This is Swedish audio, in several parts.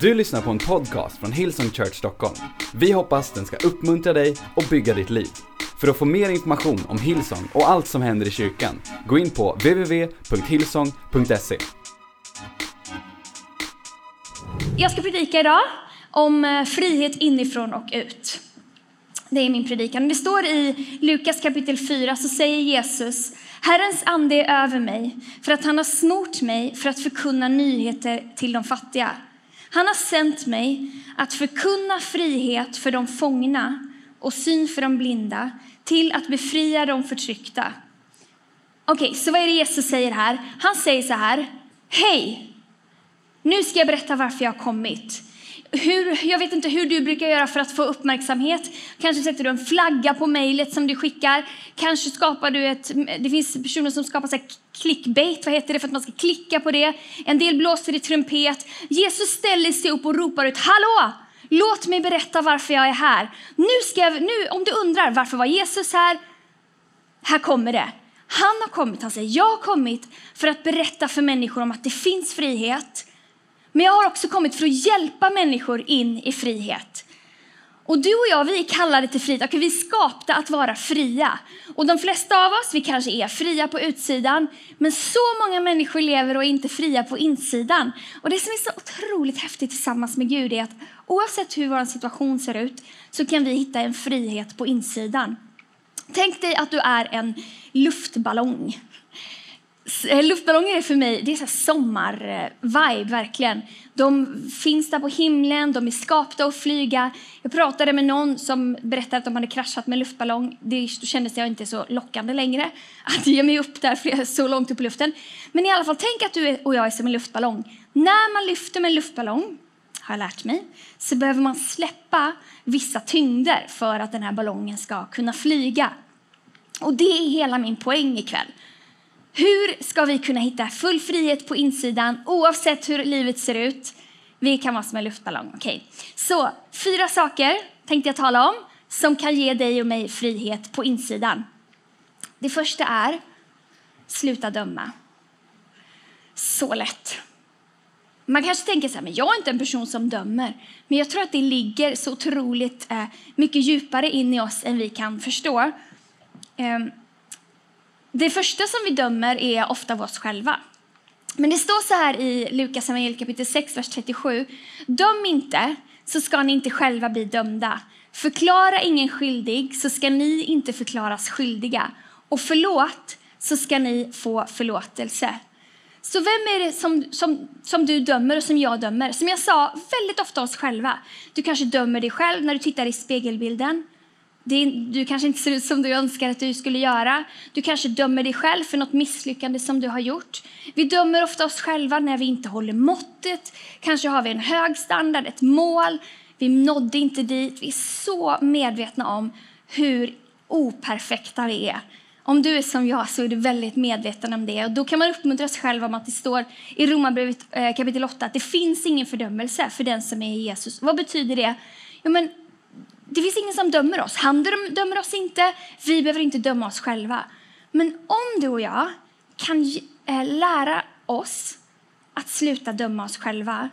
Du lyssnar på en podcast från Hillsong Church Stockholm. Vi hoppas den ska uppmuntra dig och bygga ditt liv. För att få mer information om Hillsong och allt som händer i kyrkan, gå in på www.hillsong.se. Jag ska predika idag om eh, frihet inifrån och ut. Det är min predikan. Det står i Lukas kapitel 4 så säger Jesus Herrens ande är över mig för att han har smort mig för att förkunna nyheter till de fattiga. Han har sänt mig att förkunna frihet för de fångna och syn för de blinda, till att befria de förtryckta. Okej, okay, så vad är det Jesus säger här? Han säger så här. Hej! Nu ska jag berätta varför jag har kommit. Hur, jag vet inte hur du brukar göra för att få uppmärksamhet. Kanske sätter du en flagga på mejlet som du skickar. Kanske skapar du ett... Det finns personer som skapar så clickbait, vad heter det, för att man ska klicka på det. En del blåser i trumpet. Jesus ställer sig upp och ropar ut Hallå! Låt mig berätta varför jag är här. Nu ska jag, nu, om du undrar varför var Jesus här? Här kommer det. Han har kommit, han säger jag har kommit för att berätta för människor om att det finns frihet men jag har också kommit för att hjälpa människor in i frihet. Och du och jag, vi är kallade till frihet. Okay, vi är skapta att vara fria. Och de flesta av oss, vi kanske är fria på utsidan, men så många människor lever och är inte fria på insidan. Och det som är så otroligt häftigt tillsammans med Gud är att oavsett hur vår situation ser ut så kan vi hitta en frihet på insidan. Tänk dig att du är en luftballong. Eh, Luftballonger är för mig det är sommar-vibe, verkligen. De finns där på himlen, de är skapta att flyga. Jag pratade med någon som berättade att de hade kraschat med en luftballong. Det, då kändes jag inte så lockande längre att ge mig upp där så långt upp i luften. Men i alla fall, tänk att du och jag är som en luftballong. När man lyfter med en luftballong, har jag lärt mig, så behöver man släppa vissa tyngder för att den här ballongen ska kunna flyga. Och det är hela min poäng ikväll. Hur ska vi kunna hitta full frihet på insidan oavsett hur livet ser ut? Vi kan vara som en luftballong. Okay. Så fyra saker tänkte jag tala om som kan ge dig och mig frihet på insidan. Det första är sluta döma. Så lätt. Man kanske tänker så här, men jag är inte en person som dömer. Men jag tror att det ligger så otroligt eh, mycket djupare in i oss än vi kan förstå. Eh, det första som vi dömer är ofta oss själva. Men det står så här i Lukas kapitel 6, vers 37. Döm inte, så ska ni inte själva bli dömda. Förklara ingen skyldig, så ska ni inte förklaras skyldiga. Och förlåt, så ska ni få förlåtelse. Så vem är det som, som, som du dömer och som jag dömer? Som jag sa, väldigt ofta oss själva. Du kanske dömer dig själv när du tittar i spegelbilden. Det, du kanske inte ser ut som du önskar att du skulle göra. Du kanske dömer dig själv för något misslyckande som du har gjort. Vi dömer ofta oss själva när vi inte håller måttet. Kanske har vi en hög standard, ett mål. Vi nådde inte dit. Vi är så medvetna om hur operfekta vi är. Om du är som jag så är du väldigt medveten om det. Och då kan man uppmuntra sig själv om att det står i Romarbrevet eh, kapitel 8 att det finns ingen fördömelse för den som är Jesus. Vad betyder det? Ja, men det finns ingen som dömer oss. Han dömer oss inte. Vi behöver inte döma oss själva. Men om du och jag kan eh, lära oss att sluta döma oss själva,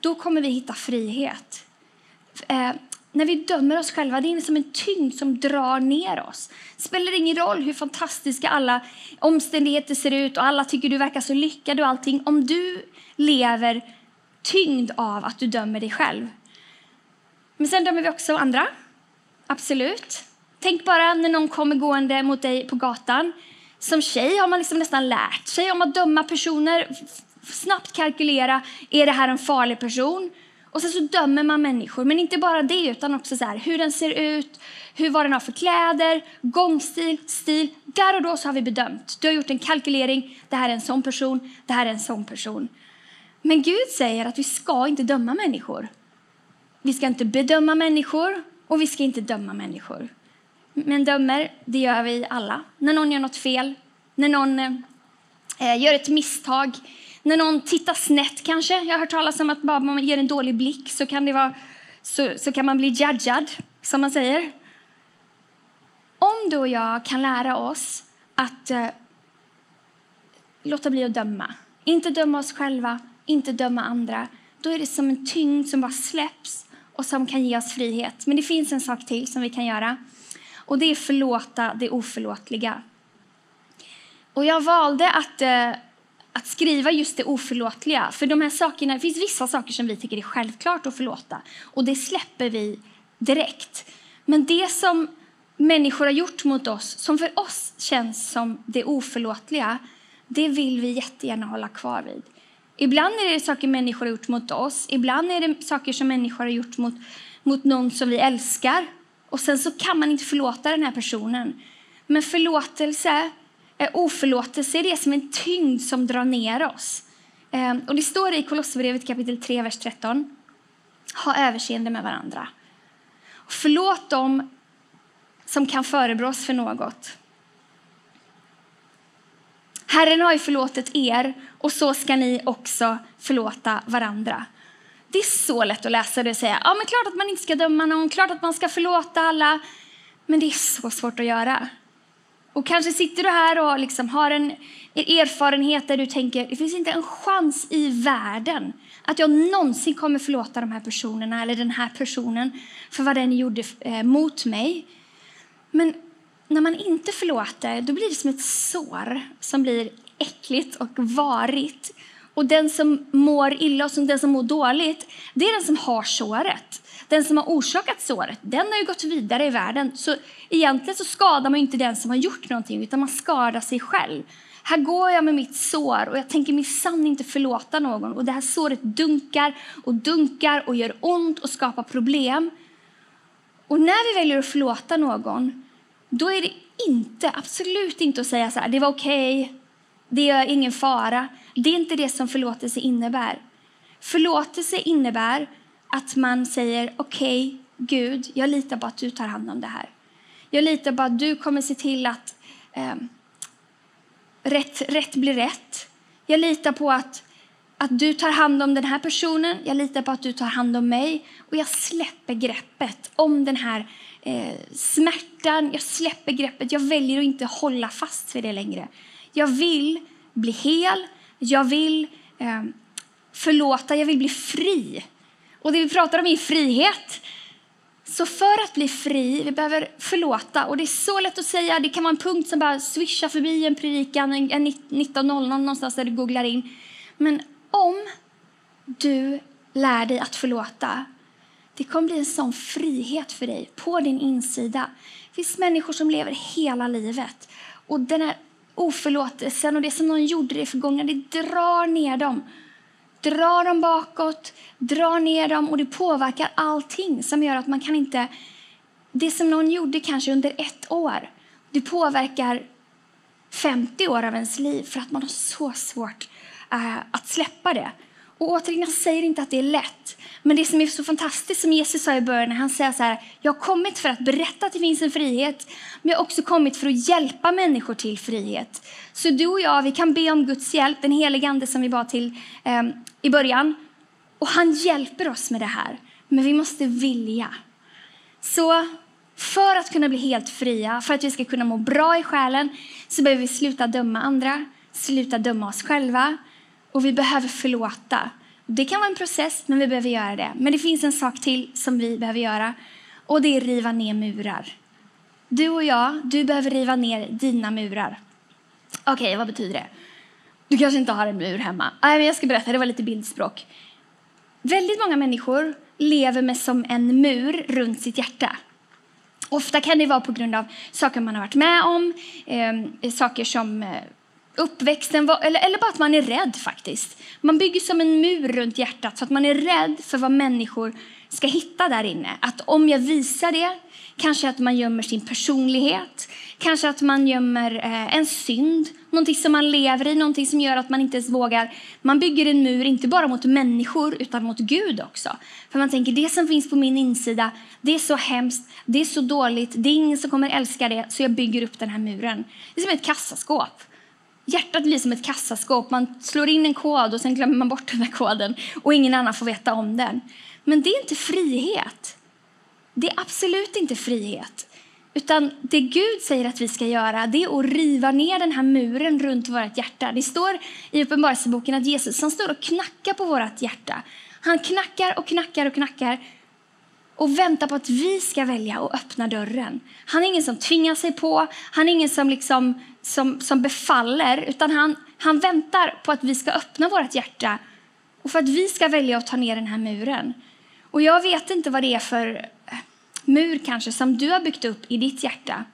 då kommer vi hitta frihet. Eh, när vi dömer oss själva, det är som en tyngd som drar ner oss. Det spelar ingen roll hur fantastiska alla omständigheter ser ut och alla tycker du verkar så lyckad och allting. Om du lever tyngd av att du dömer dig själv, men sen dömer vi också andra. Absolut. Tänk bara när någon kommer gående mot dig på gatan. Som tjej har man liksom nästan lärt sig om att döma personer. Snabbt kalkylera, är det här en farlig person? Och sen så dömer man människor. Men inte bara det, utan också så här, hur den ser ut, hur vad den har för kläder, gångstil, stil. Där och då så har vi bedömt. Du har gjort en kalkylering. Det här är en sån person, det här är en sån person. Men Gud säger att vi ska inte döma människor. Vi ska inte bedöma människor och vi ska inte döma människor. Men dömer, det gör vi alla. När någon gör något fel, när någon eh, gör ett misstag, när någon tittar snett kanske. Jag har hört talas om att bara man ger en dålig blick så kan, det vara, så, så kan man bli judgad, som man säger. Om du och jag kan lära oss att eh, låta bli att döma, inte döma oss själva, inte döma andra, då är det som en tyngd som bara släpps och som kan ge oss frihet. Men det finns en sak till som vi kan göra och det är förlåta det oförlåtliga. Och jag valde att, eh, att skriva just det oförlåtliga. För de här sakerna, det finns vissa saker som vi tycker är självklart att förlåta och det släpper vi direkt. Men det som människor har gjort mot oss, som för oss känns som det oförlåtliga, det vill vi jättegärna hålla kvar vid. Ibland är det saker människor har gjort mot oss, ibland är det saker som människor har gjort mot, mot någon som vi älskar. Och sen så kan man inte förlåta den här personen. Men förlåtelse, eh, oförlåtelse är det som en tyngd som drar ner oss. Eh, och det står i Kolosserbrevet kapitel 3, vers 13. Ha överseende med varandra. Förlåt dem som kan förebrås för något. Herren har ju förlåtit er och så ska ni också förlåta varandra. Det är så lätt att läsa det och säga ja, men klart att man inte ska döma någon, klart att man ska förlåta alla. Men det är så svårt att göra. Och kanske sitter du här och liksom har en erfarenhet där du tänker det finns inte en chans i världen att jag någonsin kommer förlåta de här personerna eller den här personen för vad den gjorde eh, mot mig. Men när man inte förlåter, då blir det som ett sår som blir äckligt och varigt. Och den som mår illa och den som mår dåligt, det är den som har såret. Den som har orsakat såret, den har ju gått vidare i världen. Så egentligen så skadar man inte den som har gjort någonting, utan man skadar sig själv. Här går jag med mitt sår och jag tänker minsann inte förlåta någon. Och det här såret dunkar och dunkar och gör ont och skapar problem. Och när vi väljer att förlåta någon, då är det inte, absolut inte att säga så här, det var okej, okay, det är ingen fara. Det är inte det som förlåtelse innebär. Förlåtelse innebär att man säger okej, okay, Gud, jag litar på att du tar hand om det här. Jag litar på att du kommer se till att eh, rätt, rätt blir rätt. Jag litar på att, att du tar hand om den här personen. Jag litar på att du tar hand om mig. Och jag släpper greppet om den här eh, smärtan. Jag släpper greppet. Jag väljer att inte hålla fast vid det längre. Jag vill bli hel. Jag vill eh, förlåta. Jag vill bli fri. Och det vi pratar om är frihet. Så för att bli fri, vi behöver förlåta. Och det är så lätt att säga, det kan vara en punkt som bara swishar förbi en predikan, en 19.00 någonstans där du googlar in. Men om du lär dig att förlåta, det kommer bli en sån frihet för dig på din insida. Det finns människor som lever hela livet och den här oförlåtelsen och det som någon gjorde i det förgångna, det drar ner dem drar dem bakåt, drar ner dem och det påverkar allting som gör att man kan inte... Det som någon gjorde kanske under ett år, det påverkar 50 år av ens liv för att man har så svårt uh, att släppa det. Och återigen, jag säger inte att det är lätt. Men det som är så fantastiskt som Jesus sa i början, han säger så här, jag har kommit för att berätta att det finns en frihet, men jag har också kommit för att hjälpa människor till frihet. Så du och jag, vi kan be om Guds hjälp, den helige Ande som vi bad till eh, i början. Och han hjälper oss med det här, men vi måste vilja. Så för att kunna bli helt fria, för att vi ska kunna må bra i själen, så behöver vi sluta döma andra, sluta döma oss själva, och vi behöver förlåta. Det kan vara en process, men vi behöver göra det. Men det finns en sak till som vi behöver göra och det är riva ner murar. Du och jag, du behöver riva ner dina murar. Okej, okay, vad betyder det? Du kanske inte har en mur hemma. Nej, men jag ska berätta, det var lite bildspråk. Väldigt många människor lever med som en mur runt sitt hjärta. Ofta kan det vara på grund av saker man har varit med om, eh, saker som eh, uppväxten, var, eller, eller bara att man är rädd faktiskt. Man bygger som en mur runt hjärtat så att man är rädd för vad människor ska hitta där inne. Att om jag visar det, kanske att man gömmer sin personlighet, kanske att man gömmer eh, en synd, någonting som man lever i, någonting som gör att man inte ens vågar. Man bygger en mur inte bara mot människor utan mot Gud också. För man tänker det som finns på min insida, det är så hemskt, det är så dåligt, det är ingen som kommer älska det, så jag bygger upp den här muren. Det är som ett kassaskåp. Hjärtat blir som ett kassaskåp. Man slår in en kod och sen glömmer man bort den där koden och ingen annan får veta om den. Men det är inte frihet. Det är absolut inte frihet. Utan det Gud säger att vi ska göra det är att riva ner den här muren runt vårt hjärta. Det står i Uppenbarelseboken att Jesus han står och knackar på vårt hjärta. Han knackar och knackar och knackar och väntar på att vi ska välja och öppna dörren. Han är ingen som tvingar sig på, han är ingen som, liksom, som, som befaller, utan han, han väntar på att vi ska öppna vårt hjärta och för att vi ska välja att ta ner den här muren. Och jag vet inte vad det är för eh, mur kanske som du har byggt upp i ditt hjärta.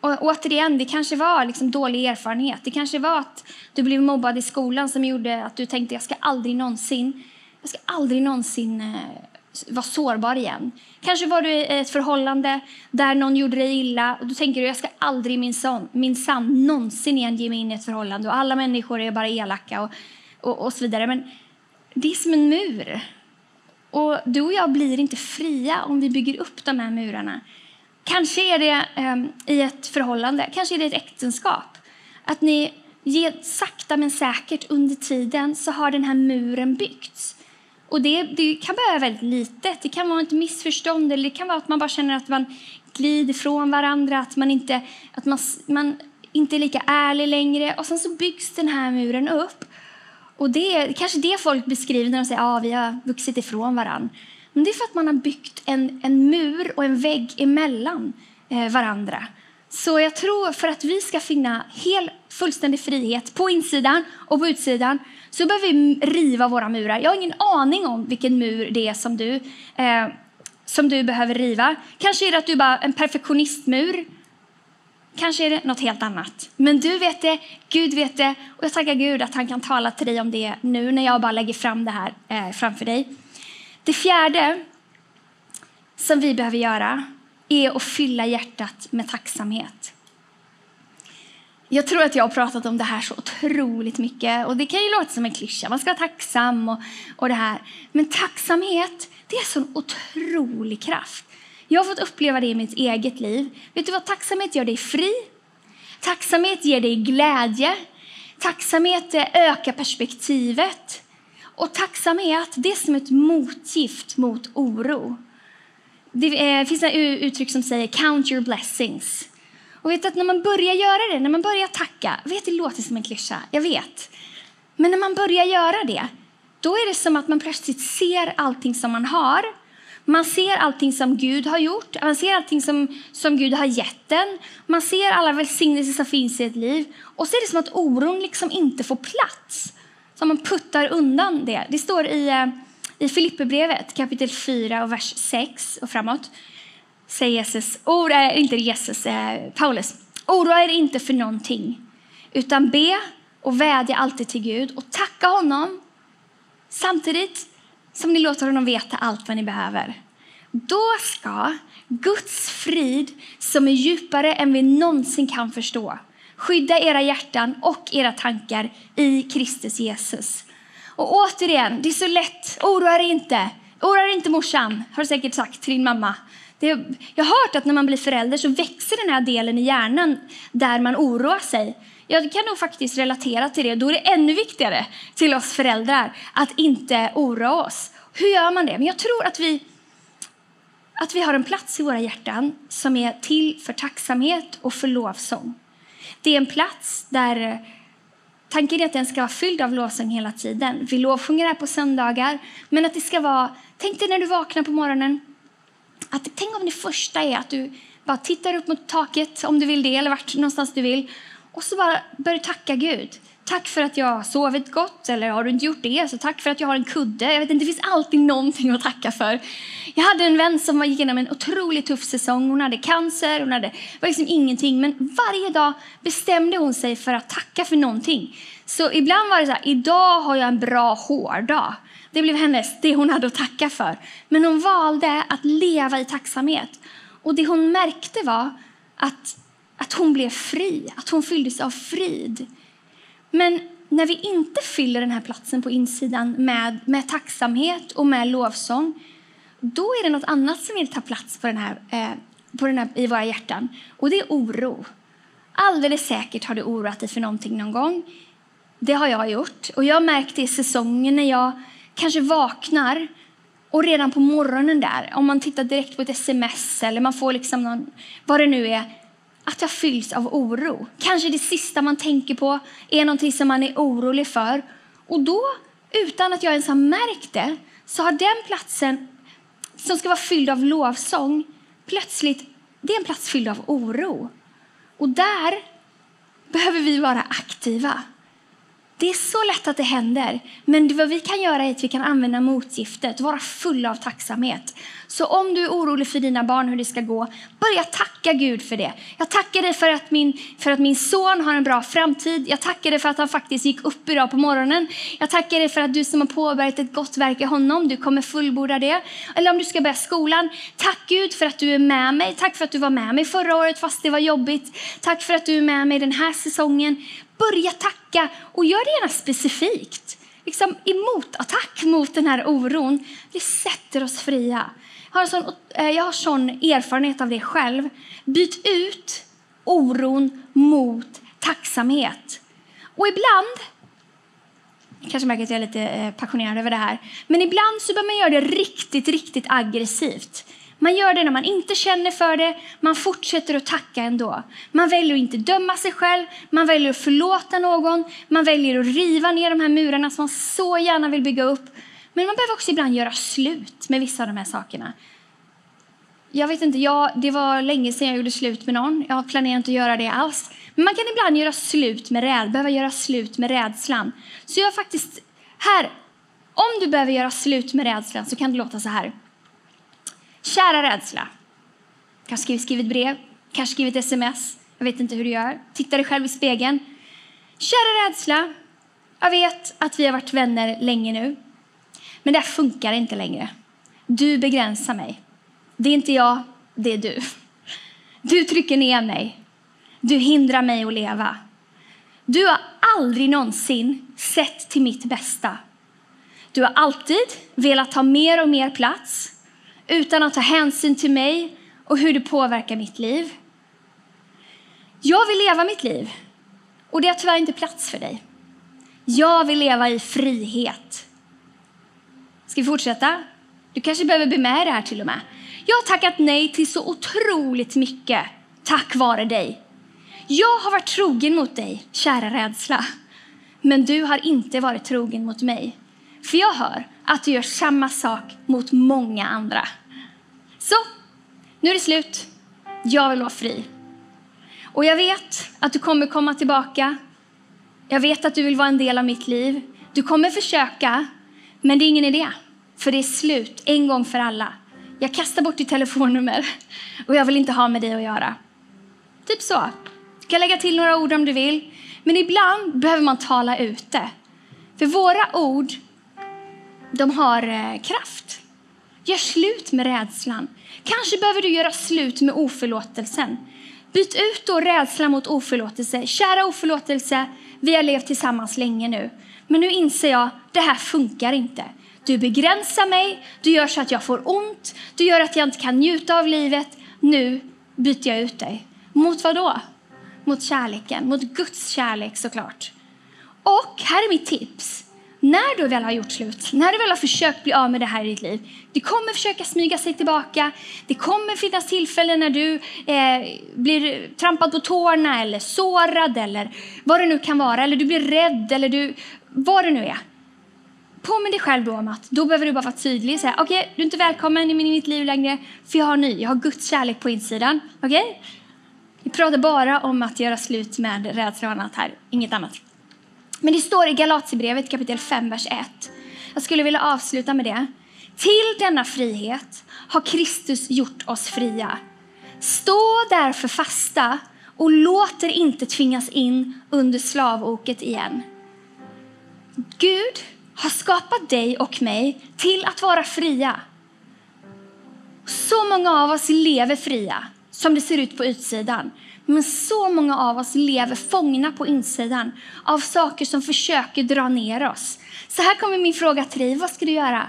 Och återigen, det kanske var liksom dålig erfarenhet. Det kanske var att du blev mobbad i skolan som gjorde att du tänkte jag ska aldrig någonsin, jag ska aldrig någonsin eh, vara sårbar igen. Kanske var du i ett förhållande där någon gjorde dig illa och då tänker du jag ska aldrig min, son, min sann någonsin igen ge mig in i ett förhållande och alla människor är bara elaka och, och, och så vidare. Men det är som en mur. Och du och jag blir inte fria om vi bygger upp de här murarna. Kanske är det um, i ett förhållande, kanske är det ett äktenskap. Att ni ger, sakta men säkert under tiden så har den här muren byggts. Och det, det kan vara väldigt litet. Det kan vara ett missförstånd eller det kan vara att man bara känner att man glider ifrån varandra, att man inte, att man, man inte är lika ärlig längre. Och sen så byggs den här muren upp. Och det är kanske det folk beskriver när de säger att ah, vi har vuxit ifrån varandra. Men det är för att man har byggt en, en mur och en vägg emellan eh, varandra. Så jag tror för att vi ska finna hel, fullständig frihet på insidan och på utsidan så behöver vi riva våra murar. Jag har ingen aning om vilken mur det är som du, eh, som du behöver riva. Kanske är det att du bara en perfektionistmur. Kanske är det något helt annat. Men du vet det, Gud vet det och jag tackar Gud att han kan tala till dig om det nu när jag bara lägger fram det här eh, framför dig. Det fjärde som vi behöver göra är att fylla hjärtat med tacksamhet. Jag tror att jag har pratat om det här så otroligt mycket. Och Det kan ju låta som en klyscha, man ska vara tacksam och, och det här. Men tacksamhet, det är sån otrolig kraft. Jag har fått uppleva det i mitt eget liv. Vet du vad tacksamhet gör dig fri? Tacksamhet ger dig glädje. Tacksamhet eh, ökar perspektivet. Och tacksamhet, det är som ett motgift mot oro. Det eh, finns ett uttryck som säger count your blessings. Och vet att när man börjar göra det, när man börjar tacka, vet det låter som en klyscha, jag vet. Men när man börjar göra det, då är det som att man plötsligt ser allting som man har. Man ser allting som Gud har gjort, man ser allting som, som Gud har gett en. Man ser alla välsignelser som finns i ett liv. Och så är det som att oron liksom inte får plats. Så man puttar undan det. Det står i, eh, i Filipperbrevet kapitel 4 och vers 6 och framåt säger Jesus, oroa inte Jesus, eh, Paulus, oroa er inte för någonting, utan be och vädja alltid till Gud och tacka honom samtidigt som ni låter honom veta allt vad ni behöver. Då ska Guds frid, som är djupare än vi någonsin kan förstå, skydda era hjärtan och era tankar i Kristus Jesus. Och återigen, det är så lätt. Oroa dig inte. Oroa dig inte morsan, har du säkert sagt till din mamma. Det, jag har hört att när man blir förälder så växer den här delen i hjärnan där man oroar sig. Jag kan nog faktiskt relatera till det. Då är det ännu viktigare till oss föräldrar att inte oroa oss. Hur gör man det? Men jag tror att vi, att vi har en plats i våra hjärtan som är till för tacksamhet och för lovsång. Det är en plats där eh, tanken är att den ska vara fylld av lovsång hela tiden. Vi lovsjunger här på söndagar, men att det ska vara... Tänk dig när du vaknar på morgonen att tänk om det första är att du bara tittar upp mot taket om du vill det eller vart någonstans du vill och så bara börjar tacka Gud. Tack för att jag har sovit gott eller har du inte gjort det så tack för att jag har en kudde. Jag vet inte, det finns alltid någonting att tacka för. Jag hade en vän som gick igenom en otroligt tuff säsong. Hon hade cancer, hon hade var liksom ingenting. Men varje dag bestämde hon sig för att tacka för någonting. Så ibland var det så här, idag har jag en bra hårdag. Det blev hennes, det hon hade att tacka för. Men hon valde att leva i tacksamhet. Och det hon märkte var att, att hon blev fri, att hon fylldes av frid. Men när vi inte fyller den här platsen på insidan med, med tacksamhet och med lovsång, då är det något annat som vill ta plats på den här, eh, på den här, i våra hjärtan. Och det är oro. Alldeles säkert har du oroat dig för någonting någon gång. Det har jag gjort. Och jag märkte i säsongen när jag kanske vaknar och redan på morgonen där, om man tittar direkt på ett sms eller man får liksom någon, vad det nu är, att jag fylls av oro. Kanske det sista man tänker på är någonting som man är orolig för. Och då utan att jag ens har märkt det, så har den platsen som ska vara fylld av lovsång plötsligt, det är en plats fylld av oro. Och där behöver vi vara aktiva. Det är så lätt att det händer, men vad vi kan göra är att vi kan använda motgiftet, vara fulla av tacksamhet. Så om du är orolig för dina barn, hur det ska gå, börja tacka Gud för det. Jag tackar dig för att, min, för att min son har en bra framtid. Jag tackar dig för att han faktiskt gick upp idag på morgonen. Jag tackar dig för att du som har påbörjat ett gott verk i honom, du kommer fullborda det. Eller om du ska börja skolan, tack Gud för att du är med mig. Tack för att du var med mig förra året fast det var jobbigt. Tack för att du är med mig den här säsongen. Börja tacka och gör det gärna specifikt. Liksom i motattack mot den här oron. Det sätter oss fria. Jag har, sån, eh, jag har sån erfarenhet av det själv. Byt ut oron mot tacksamhet. Och ibland, kanske märker att jag är lite eh, passionerad över det här, men ibland så behöver man göra det riktigt, riktigt aggressivt. Man gör det när man inte känner för det, man fortsätter att tacka ändå. Man väljer att inte döma sig själv, man väljer att förlåta någon, man väljer att riva ner de här murarna som man så gärna vill bygga upp. Men man behöver också ibland göra slut med vissa av de här sakerna. Jag vet inte, jag, det var länge sedan jag gjorde slut med någon. Jag planerar inte att göra det alls. Men man kan ibland göra slut med räd, behöva göra slut med rädslan. Så jag faktiskt, här, om du behöver göra slut med rädslan så kan det låta så här. Kära rädsla. Kanske skrivit brev, kanske skrivit sms. Jag vet inte hur du gör. Titta dig själv i spegeln. Kära rädsla. Jag vet att vi har varit vänner länge nu. Men det här funkar inte längre. Du begränsar mig. Det är inte jag, det är du. Du trycker ner mig. Du hindrar mig att leva. Du har aldrig någonsin sett till mitt bästa. Du har alltid velat ha mer och mer plats utan att ta hänsyn till mig och hur det påverkar mitt liv. Jag vill leva mitt liv och det har tyvärr inte plats för dig. Jag vill leva i frihet. Ska vi fortsätta? Du kanske behöver bli med i det här till och med. Jag har tackat nej till så otroligt mycket tack vare dig. Jag har varit trogen mot dig, kära rädsla. Men du har inte varit trogen mot mig. För jag hör att du gör samma sak mot många andra. Så, nu är det slut. Jag vill vara fri. Och jag vet att du kommer komma tillbaka. Jag vet att du vill vara en del av mitt liv. Du kommer försöka, men det är ingen idé. För det är slut, en gång för alla. Jag kastar bort ditt telefonnummer och jag vill inte ha med dig att göra. Typ så. Du kan lägga till några ord om du vill. Men ibland behöver man tala ut det. För våra ord, de har eh, kraft. Gör slut med rädslan. Kanske behöver du göra slut med oförlåtelsen. Byt ut då rädslan mot oförlåtelse. Kära oförlåtelse, vi har levt tillsammans länge nu. Men nu inser jag, det här funkar inte. Du begränsar mig, du gör så att jag får ont, du gör att jag inte kan njuta av livet. Nu byter jag ut dig. Mot vad då? Mot kärleken, mot Guds kärlek såklart. Och här är mitt tips. När du väl har gjort slut, när du väl har försökt bli av med det här i ditt liv, det kommer försöka smyga sig tillbaka. Det kommer finnas tillfällen när du eh, blir trampad på tårna eller sårad eller vad det nu kan vara. Eller du blir rädd eller du, vad det nu är. Påminn dig själv då om att då behöver du bara vara tydlig. Säga, okej, okay, du är inte välkommen i mitt liv längre, för jag har ny. Jag har Guds kärlek på insidan. Okej? Okay? Vi pratar bara om att göra slut med rädsla och annat här, inget annat. Men det står i Galaterbrevet kapitel 5, vers 1. Jag skulle vilja avsluta med det. Till denna frihet har Kristus gjort oss fria. Stå därför fasta och låt er inte tvingas in under slavoket igen. Gud har skapat dig och mig till att vara fria. Så många av oss lever fria, som det ser ut på utsidan. Men så många av oss lever fångna på insidan av saker som försöker dra ner oss. Så här kommer min fråga till dig. Vad ska du göra?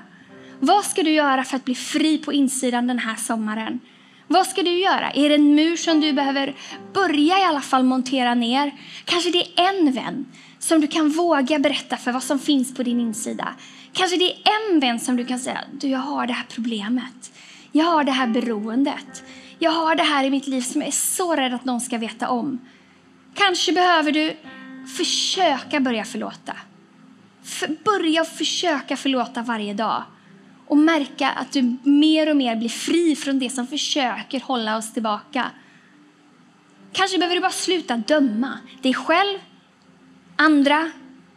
Vad ska du göra för att bli fri på insidan den här sommaren? Vad ska du göra? Är det en mur som du behöver börja i alla fall montera ner? Kanske det är en vän som du kan våga berätta för vad som finns på din insida. Kanske det är en vän som du kan säga, du jag har det här problemet. Jag har det här beroendet. Jag har det här i mitt liv som jag är så rädd att någon ska veta om. Kanske behöver du försöka börja förlåta. För, börja försöka förlåta varje dag och märka att du mer och mer blir fri från det som försöker hålla oss tillbaka. Kanske behöver du bara sluta döma dig själv, andra,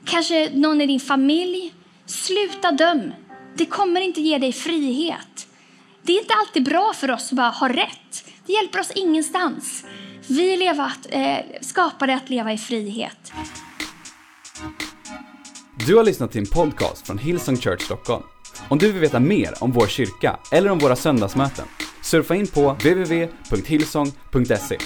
kanske någon i din familj. Sluta döm. Det kommer inte ge dig frihet. Det är inte alltid bra för oss att bara ha rätt. Det hjälper oss ingenstans. Vi är levat, eh, skapade att leva i frihet. Du har lyssnat till en podcast från Hillsong Church Stockholm. Om du vill veta mer om vår kyrka eller om våra söndagsmöten, surfa in på www.hillsong.se.